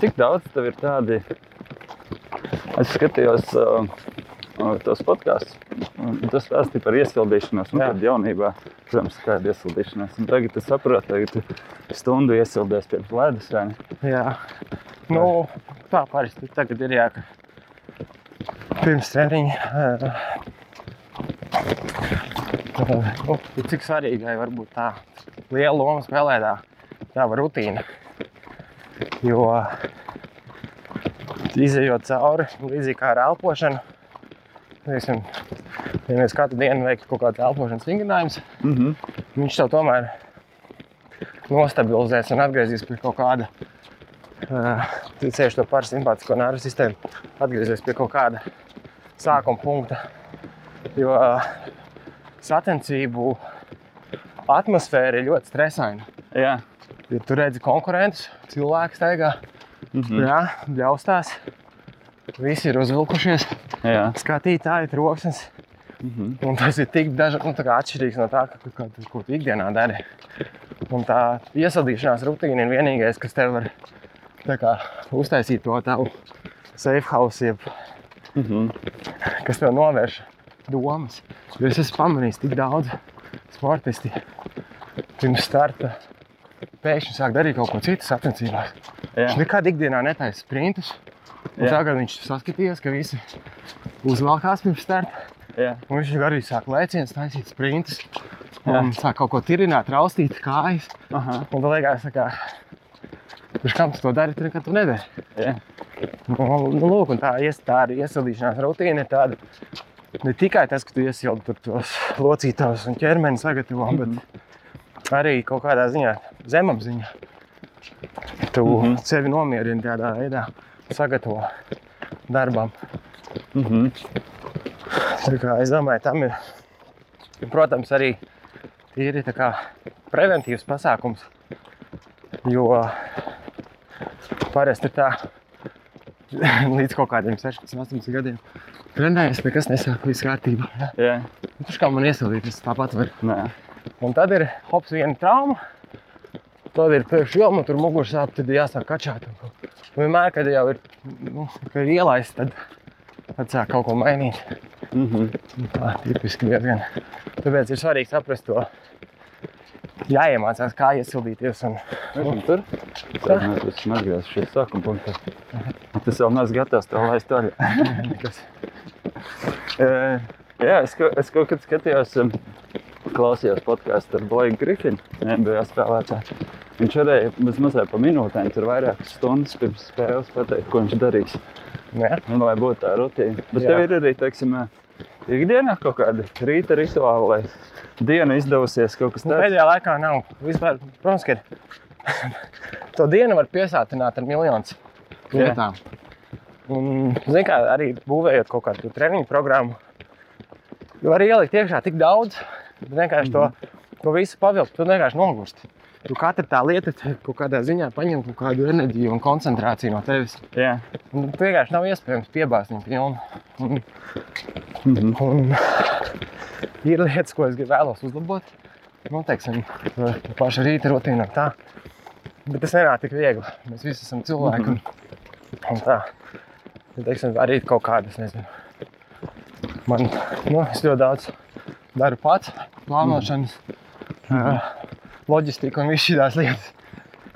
cik daudz tev ir tādi. Es skatījos uh, tos podkāstus, tas stāstīja par iesildīšanos. Nu, tad jaunībā, protams, kāda iesildīšanās. Un tagad es saprotu, ka tu stundu iesildies pie ledus. Jā, nu, tā parasti tagad ir jā, pirms treniņa. Ā, (laughs) Nu, cik svarīgai var būt tā liela loma spēlē tā tava rutīna. Jo izējot cauri, līdzīgi kā ar elpošanu, teiksim, ja mēs katru dienu veiktu kaut kādu elpošanas vingrinājumus, Mhm. viņš tev tomēr nostabilizēs un atgriezīs pie kaut kāda. Uh, Ceļš to parasimpātisko nervu sistēmu atgriezīsies pie kaut kāda sākuma punkta. Jo uh, sacensību atmosfēra ir ļoti stresaina. Jā. Ja tu redzi konkurentus, cilvēks steigā, Mhm. jā, bļaustās, visi ir uzvilkušies, Jā. skatītāji, troksnis. Mhm. Un tas ir tik dažādi, nu, atšķirīgs no tā, ka, ka, ko tu ikdienā dari. Un tā iesildīšanās rutīna ir vienīgais, kas tev var kā, uztaisīt to tavu safe house, jeb, Mhm. kas tev novērš domas. Jo es esmu pamanījis tik daudz sportisti pirms starta. Pēkšņi sāk darīt kaut ko citu sacensībās. Viņš nekad ikdienā netaisa sprintus. Tagad viņš saskatījās, ka visi uzvelkās pirms starta. Jā. Un viņš arī sāk lēcienus, taisīt sprintus. Un sāk kaut ko tirināt, raustīt kājas. Aha. Un tad liekas, ka Kurš kam to dari, tad nekad tu nedari. Jā. Nu, nu, lūk, tā, ies, tā arī iesildīšanās rutīna ir tāda. Ne tikai tas, ka tu iesildi tur tos locītājus un ķermeni sagatavo, bet arī kaut kādā ziņā zemapziņā. Tu Mhm. sevi nomierini tādā veidā, sagatavo darbam. Mhm. Tā kā Es domāju, tam ir, protams, arī tīri tā kā preventīvs pasākums. Jo parasti ir tā, (laughs) līdz kaut kādiem 16, 18 gadiem trenējies, nekas nesāk, viss kārtībā. Ja? Jā. Nu, Tur kā man iesildīt, tas tāpat var. Nē. Un tad ir hops viena trauma, tad ir pēkšņi joma, tur muguras sāp, tad jāsāk kačāt. Un vienmēr, kad jau ir, nu, ka ir ielaists, tad, tad sāk kaut ko mainīt. Mhm. Tā tipiski diezgan. Tāpēc ir svarīgi saprast to. Jāiemācās, kā iesildīties. Un, Esam tur. Tad mēs esam atgriezušies sākuma punktā. Tas vēl neesmu gatavs vaļā. kas, Eh, Jā, es, es kaut kad skatījos, um, klausījos podkāstu ar Blake Griffinu, NBA spēlētāju. Viņš varēja mazliet pa minūtēm, tur vairākas stundas pirms spēles pateikt, ko viņš darīs. jā, Un, lai būtu tā rutīna. Bet Jā. tev ir arī, teiksim, ikdienā kaut kāda rīta rituāla, lai diena izdevusies kaut kas nu, tāds. pēdējā laikā nav. Vispār, protams, ka (laughs) to dienu var piesātināt ar miljonus lietām. Un, zin, kā, arī būvējot kaut kādu treniņu programmu, jo arī ielikt iekšā tik daudz, bet vienkārši to, to visu pavilkt, tu vienkārši nogursti. Tu katra tā lieta kaut kādā ziņā paņem kaut kādu enerģiju un koncentrāciju no tevis. Jā. Un tu vienkārši nav iespējams piebāzt viņu pilnu. Un, Mhm. un ir lietas, ko es vēlos uzlabot. Nu, teiksim, to pašu rīta rutīnu un tā. Bet tas nenāk tik viegli. Mēs visi esam cilvēki. Un, un tā. Ja, teiksim, arī kaut kādas, nezinu. Man, nu, es ļoti daudz daru pats, plānošanas, mm. loģistika un visas šīs lietas.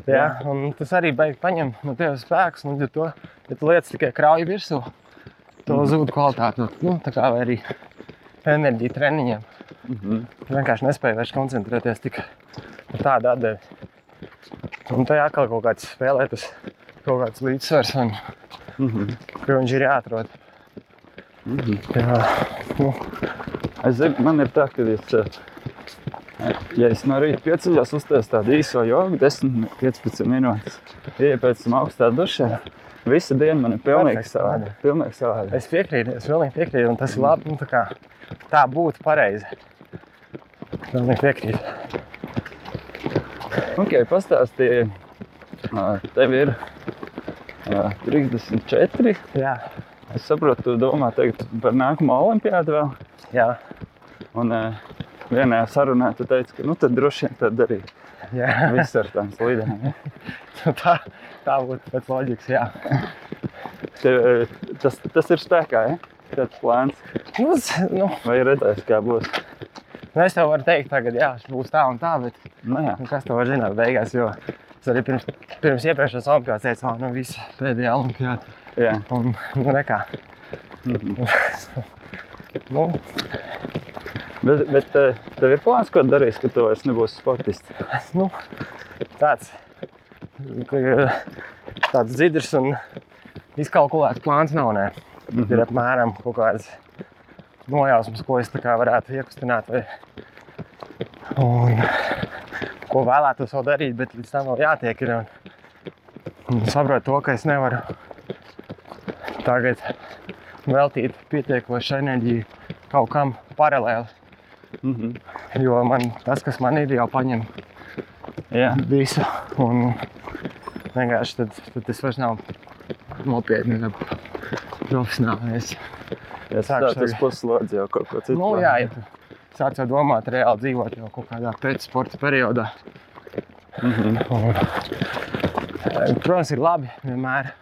Jā, un tas arī beigas paņem no tevis spēkus. Un, ja, to, ja tu lietas tikai krauj virsū, to mm. zūd kvalitāte. Nu, tā kā arī enerģija treniņiem. Mhm. Tu vienkārši nespēji vairs koncentrēties tik ar tādu atdevi. Un tajā atkal kaut kāds spēlē tas kaut kāds līdzsvars, un Mhm. ka viņš ir jāatrod. Mhm. Jā, nu, Es zinu, man ir tā, ka es, eh, Ja es no rīta pieceļos, uztaisu tādu īso jogu, 10-15 minūtes. Ieju pēc tam augstā dušā. Visa diena man ir pilnīgi savāda. Pilnīgi savāda. Es piekrītu, es pilnīgi piekrītu, un tas ir labi. Nu, tā, kā, tā būtu pareizi. Pilnīgi piekrītu. Ok, pastāstīji. Tev ir 34. Jā, Es saprotu, tu domā tagad par nākamo olimpiādu vēl. jā, Un ā, vienā sarunā tu teici, ka nu tad droši vien tad arī jā. viss ar tām slīdēm. ja? tā, tā būtu pēc loģikas. Jā. Tev, ā, tas, tas ir spēkā, ja? Tāds plāns. Nu, es, nu, Vai redzēs, kā būs? nu, es tev varu teikt, tagad, jā, būs tā un tā, bet Nu, jā. nu, kas to var zināt beigās? Jo es arī pirms, pirms iepriekšējās olimpiādas teicu, ka nu, viss pēdējā olimpiāda. jā. Un, nu, nekā. Mhm. Nu, Bet, bet ā, tev ir plāns, ko darīs, ka tu vairs nebūsi sportists? nu, tāds, ka, tāds dzidrs un izkalkulēts plāns nav. Ne? Mhm. Ir apmēram kaut kāds nojausmas, ko es tā kā varētu iekustināt. Vai, un, ko vēlētos vēl darīt, bet līdz tam vēl jātiek. Ir, un, un saprotu to, ka es nevaru tagad veltīt pietiekošu enerģiju kaut kam paralēli. Mhm. Jo man, tas, kas man ir, jau paņem Jā. visu. Un vienkārši tad, tad tas vairs nav nopietni. ne Profesionāli. Es, Sākšu tā, tas puslodzi jau kaut ko citu. nu, jā, ja tu sāc jau domāt, reāli dzīvot jau kaut kādā pēcsporta periodā. Mhm. Un, eh, protams, ir labi vienmēr,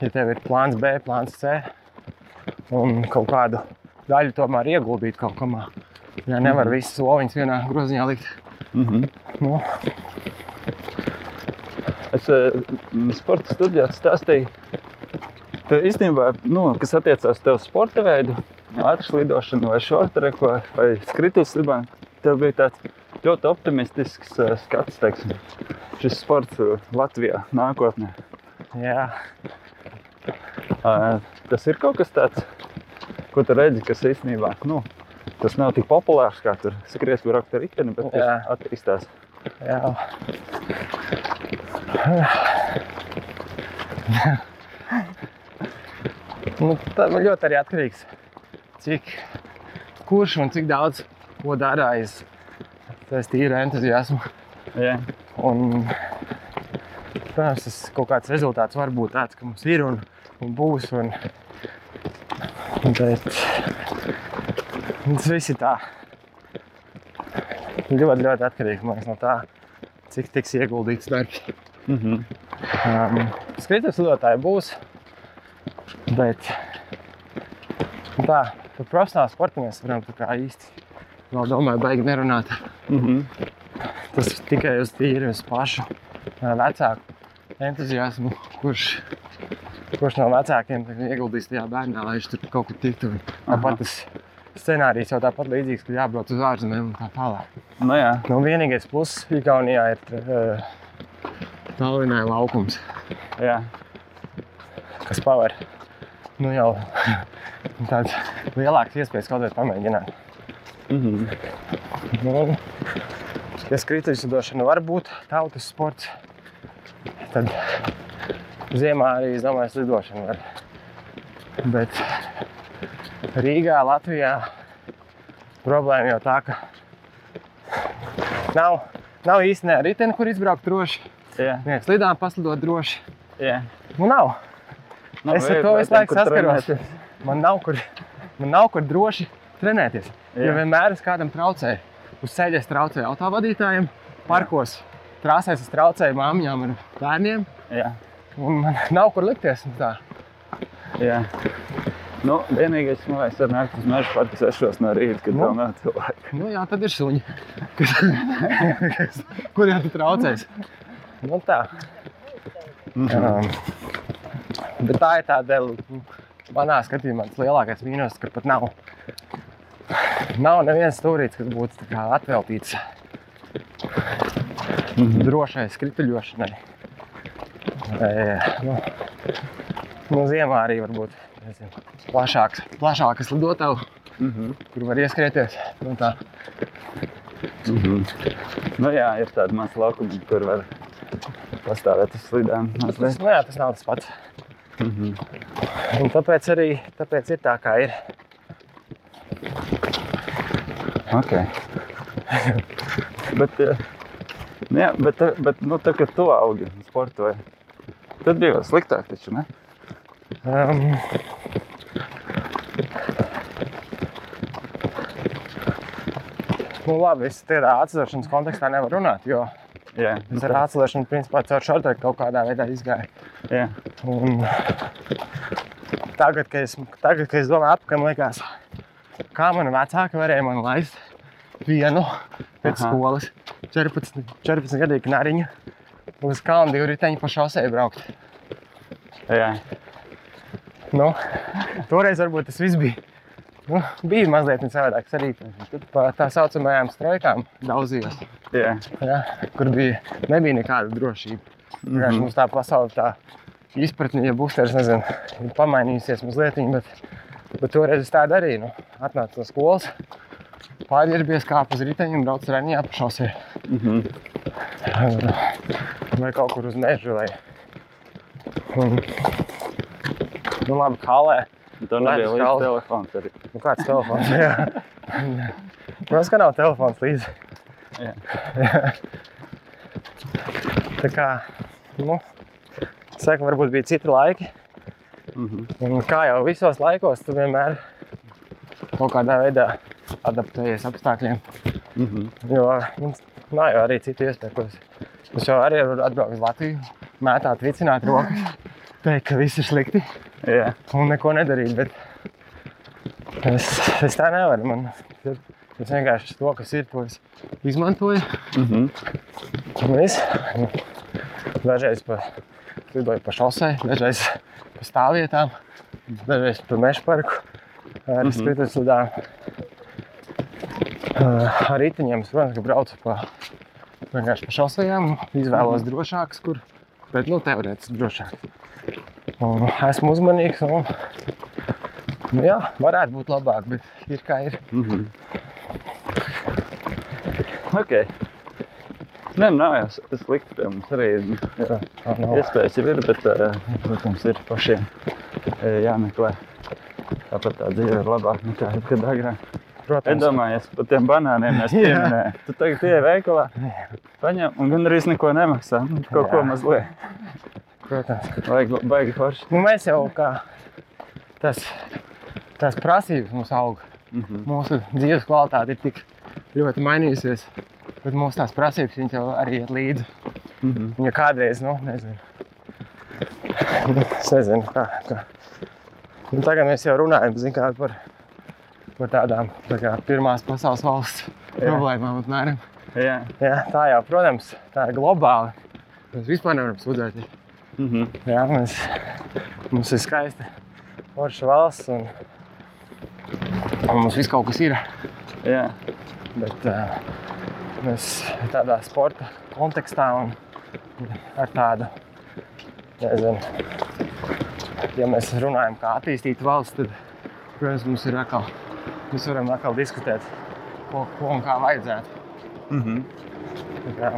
ja tev ir plāns B, plāns C un kaut kādu daļu tomēr ieguldīt kaut kamā. Jā, nevar visas soliņas vienā groziņā likt. Mhm. Nu, Es eh, sporta studijās stāstīju, ka īstenībā, nu, kas attiecās uz tevu sporta veidu, ātras lidošanu vai šortreku vai skrituves slibām, tev bija tāds ļoti optimistisks eh, skats, teiksim, šis sports eh, Latvijā nākotnē. jā, Ā, Tas ir kaut kas tāds, ko tu redzi, kas īstenībā, nu, tas nav tik populārs kā tur skriet, braukt ar riteni, bet tas attīstās. jā. (laughs) nu, tā man ļoti arī atkarīgs, cik kurš un cik daudz ko dara aiz tas tīra entuziasma. Jā. Un, protams, tas kaut kāds rezultāts var būt tāds, ka mums ir un, un būs. Un, bet tas viss ir tā. Ļoti, ļoti atkarīgs liekas, no tā, cik tiks ieguldīts darbs. Mhm. Um, Skrituves lidotāji būs, bet tā, par profesionālu sportu mēs varam tā kā īsti vēl domāju, baigi nerunāt. Mhm. Tas tikai uz tīri uz pašu vecāku entuziasmu, kurš, kurš no vecākiem ieguldīs tajā bērnā, lai viņš tur kaut kur tiktu. Tāpat tas scenārijs jau tāpat līdzīgs, ka jābrauc uz ārzemēm un tā tālāk. Nu, jā. Nu, vienīgais pluss Igaunijā ir uh, Tallinai laukums, jā. kas paver nu, jau (laughs) tāds lielāks iespējas kaut vai pamēģināt. Mhm. Nu, ja skrituļslidošana var būt tautas sports, tad ziemā arī, domāju, slidošana var. Bet Rīgā, Latvijā problēma jau tā, ka nav, nav īsti ne riteni, kur izbraukt droši. Jā. Nē, slidām paslidot droši. jā. Nu, nav. Nu, Es ar to visu laiku saskaros. Man nav kur, man nav kur droši trenēties. Jā. Jo vienmēr es kādam traucēju. Uz ceļa es traucēju autovadītājiem, parkos trāsēs es traucēju māmiņām ar bērniem. Jā. Un man nav kur likties. Jā. Nu, vienīgais, ko es nākt uz meža parku sešos no rīta, kad Nu. vēl nav cilvēku. Nu, jā, tad ir suņi. Kur jau tu traucēs? Nu, tā. Mhm. Um, bet tā ir tāda manā skatījumā tas lielākais mīnus, ka pat nav. Nav neviens stūrītis, kas būtu atveltīts Mhm. drošai skrituļošanai. E, nu, nu, ziemā arī var būt nezinu, plašāks, plašākas lidotavas, Mhm. kur var ieskrieties. Nu, tā. Mm -hmm. nu, jā, ir tāda maza laukuma, kur var pastāvēt uz slidām. Tas, nu, jā, tas nav tas pats. -hmm. Un tāpēc arī tāpēc ir tā, kā ir. Okay. (laughs) bet, eh, nu jā, bet, eh, bet nu, tā, kad tu augi un sportoji, tad bija vēl sliktāk taču, ne? Um, nu, labi, es tādā atcelšanas kontekstā nevaru runāt, jo Jā, es ar atcelšanu principā caur šorteku kaut kādā veidā izgāju. Jā. Un tagad, kad es, tagad, kad es domāju atpakaļ, man liekas, kā mani vecāki varēja man laist vienu pēc Aha. skolas 14, 14 gadīgu nariņu uz kalnu divu riteņu pa šosei braukt. Jā. Nu, toreiz varbūt tas viss bija nu, bija mazliet savādāk. Arī pa tā saucamajām strojkām daudzījos. Yeah. Ja, kur bija, nebija nekāda drošība. Mm -hmm. Mums tā pasaule, tā izpratne, ja būsters, nezinu, pamainījusies mazliet, bet, bet toreiz es tā darīju. Nu, atnācu no skolas, pārģērbies, kāpu uz riteņa un braucu raņā pa šosei. Mm -hmm. Vai kaut kur uz mežu, vai... Un, nu labi, kalē Tur nebija līdzi telefons arī. Nu, kāds telefons? (laughs) Jā. Protams, ka nav telefons līdzi. Jā. Jā. (laughs) Tā kā, nu, saka, varbūt bija citi laiki. Mm -hmm. Un kā jau visos laikos, tu vienmēr kaut kādā veidā adaptējies apstākļiem. Mm -hmm. Jo mums nav jau arī citu iespēju. Es jau arī varu atbraukt uz Latviju, mētāt, vicināt rokas, teikt, ka viss ir slikti. Jā. Un neko nedarīt. Bet es, es tā nevaru. Man, es vienkārši to, kas ir, to es izmantoju. Mm -hmm. Un es nu, dažreiz pa, lidoju pa šosei, dažreiz pa stāvvietām, dažreiz pa meža parku ar mm -hmm. skrituļslidām. Uh, ar riteņiem es, protams, braucu pa, vienkārši pa šosejām, izvēlos mm -hmm. drošākas, kur, bet nu, teorētiski drošāk. Un esmu uzmanīgs. Un, nu, jā, varētu būt labāk, bet ir kā ir. Mm -hmm. okay. Nē, nav jau slikti. Mums arī jā, iespējas ir, bet, protams, ir pašiem jāmeklē. Tāpat tā dzīve ir labāka nekā jebkad agrāk. Protams. Iedomājies par tiem banāniem. (laughs) Tu tagad ieej veikalā, paņem un gandrīz neko nemaksā. Nu, kaut ko mazliet. Protams. Vajag baigi forši. Nu, mēs jau kā tas, tās prasības mums aug. Mm -hmm. Mūsu dzīves kvalitāte ir tik ļoti mainījusies. Bet mūsu tās prasības jau arī iet līdzi. Mm -hmm. Ja kādreiz, nu, nezinu, es nezinu, kā. kā. Un tagad mēs jau runājam kā, par, par tādām tā kā, pirmās pasaules valsts Jā. problēmām. Apmēram. Jā. Jā, tā jau, protams, tā ir globāli. Mēs vispār nevaram sūdzēties. Mm -hmm. Jā, mēs, mums ir skaista forša valsts un, un mums viss kaut kas ir. Jā. Bet uh, mēs tādā sporta kontekstā un ar tādu, nezinu, ja mēs runājam kā attīstīta valsts, tad, protams, mums ir atkal, mēs varam atkal diskutēt, ko, ko un kā vajadzētu. Mm -hmm. Tā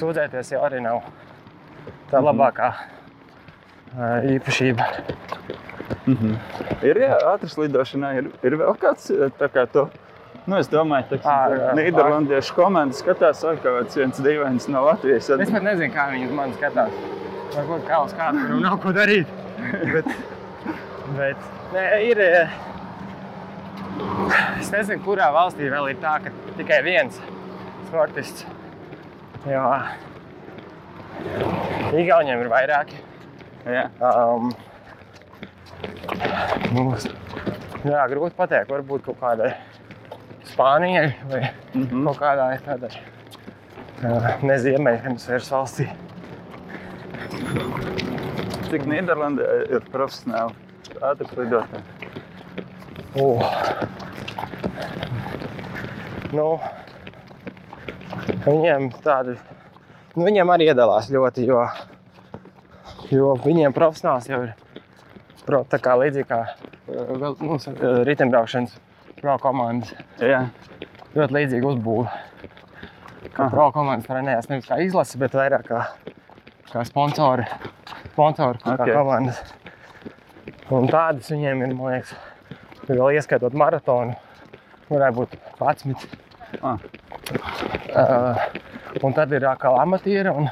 sūdzēties jau arī nav tā mhm. labākā īpašība. Mm -hmm. Ir jā, ātras lidošanā, ir, ir vēl kāds tā kā to. Nu, es domāju, ka Nīderlandiešu komanda skatās, kaut kāds viens dīvains no Latvijas. Es pat nezinu, kā viņi uz mani skatās. Varbūt kā uz kādu, kuram nav ko darīt. (laughs) bet, bet nē, ir. Es nezinu, kurā valstī vēl ir tā, ka tikai viens sportists Jo Igauniem ir vairāki. Jā. Um, mums, jā, grūti pateikt, varbūt kaut kādai Spānijai vai mm -hmm. kaut kādai tādai uh, neziemeļhemisfēras valstī. Cik Nīderlandē ir profesionāli ātri lidotāji? Uh. Nu, Viņiem tādi, nu, viņiem arī iedalās ļoti, jo, jo viņiem profesionāls jau ir pro, tā kā līdzīgi kā nu, riteņbraukšanas pro komandas. Jā, Ļoti līdzīga uzbūve. Kā pro komandas trenējas nevis kā izlase, bet vairāk kā, kā sponsori. Sponsori kā Ok. komandas. Un tādas viņiem ir, man liekas, tur vēl ieskaitot maratonu, varētu būt 11. Ah. Uh, un tad ir atkal amatieri. Un,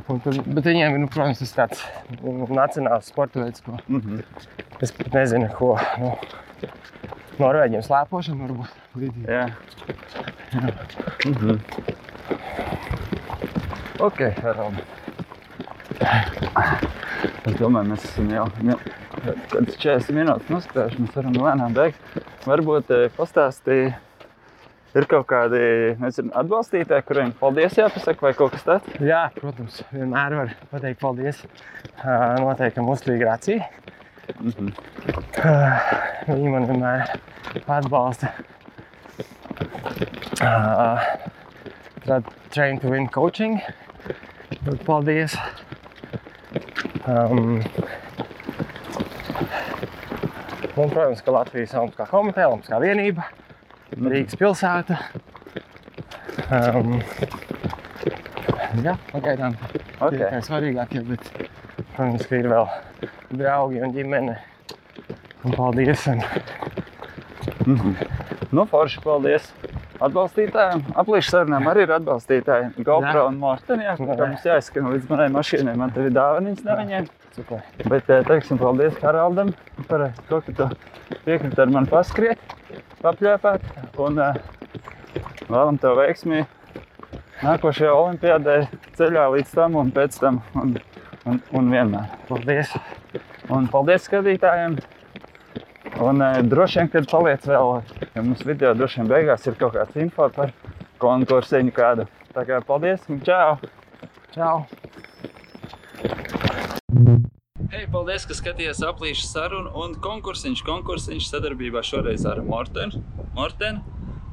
un tur, bet viņiem ir, nu, protams, tas tāds nu, nacionāls sporta veids, ko mm -hmm. es pat nezinu, ko. Nu, Norvēģiem slēpošana varbūt līdzīga. jā. Mm -hmm. Ok, Harald. Es domāju, mēs esam jau jau kādas 40 minūtes nospējuši. Mēs varam lēnām beigt. Varbūt eh, pastāstīja, ir kaut kādi nezinu, atbalstītāji, kuriem paldies jāpasaka vai kaut kas tāds. Jā, protams, vienmēr var pateikt paldies. Noteikti mūsu līgrācija. Mm -hmm. Viņi man vienmēr atbalsta. Uh, Tad train to win coaching. Paldies. Um, un, protams, ka Latvijas Olimpiskā komiteja, Olimpiskā vienība, Rīgas pilsēta. Um, jā, pagaidām Ok. tie ir svarīgākie, bet, protams, ka ir vēl draugi un ģimene. Un paldies! Un, Mm -hmm. Nu, forši, paldies! Atbalstītājiem, aplīšu sarunām arī ir atbalstītāji. GoPro Jā. un Morten, jā, Jā. kā mums jāizskan līdz manai mašīnai. Man tev ir dāvaniņas no viņiem. Bet, eh, teiksim, paldies Haraldam par to, ka tu piekriti ar mani paskriet, papļāpāt. Un uh, vēlam tev veiksmi nākošajā olimpiādē ceļā līdz tam un pēc tam un, un, un vienmēr. Paldies! Un paldies skatītājiem! Un e, droši vien, kad paliec vēl, ja mums video droši vien beigās ir kaut kāds info par konkursiņu kādu. Tā kā paldies un čau! Čau! Hei, paldies, ka skaties aplīšu sarunu un konkursiņš, konkursiņš sadarbībā šoreiz ar Mortenu. Morten.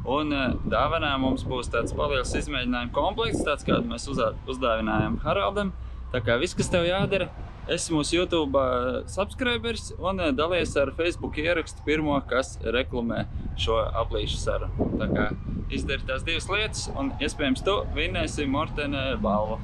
Un eh, dāvanā mums būs tāds paliels izmēģinājuma komplekts, tāds kādu mēs uzdāvinājām Haraldam. Tā kā viss, kas tev jādara, esi mūsu YouTube eh, subscribers un eh, dalies ar Facebook ierakstu pirmo, kas reklamē šo aplīšu sarunu. Tā kā izdari tās divas lietas un iespējams tu vinnēsi Mortena balvu.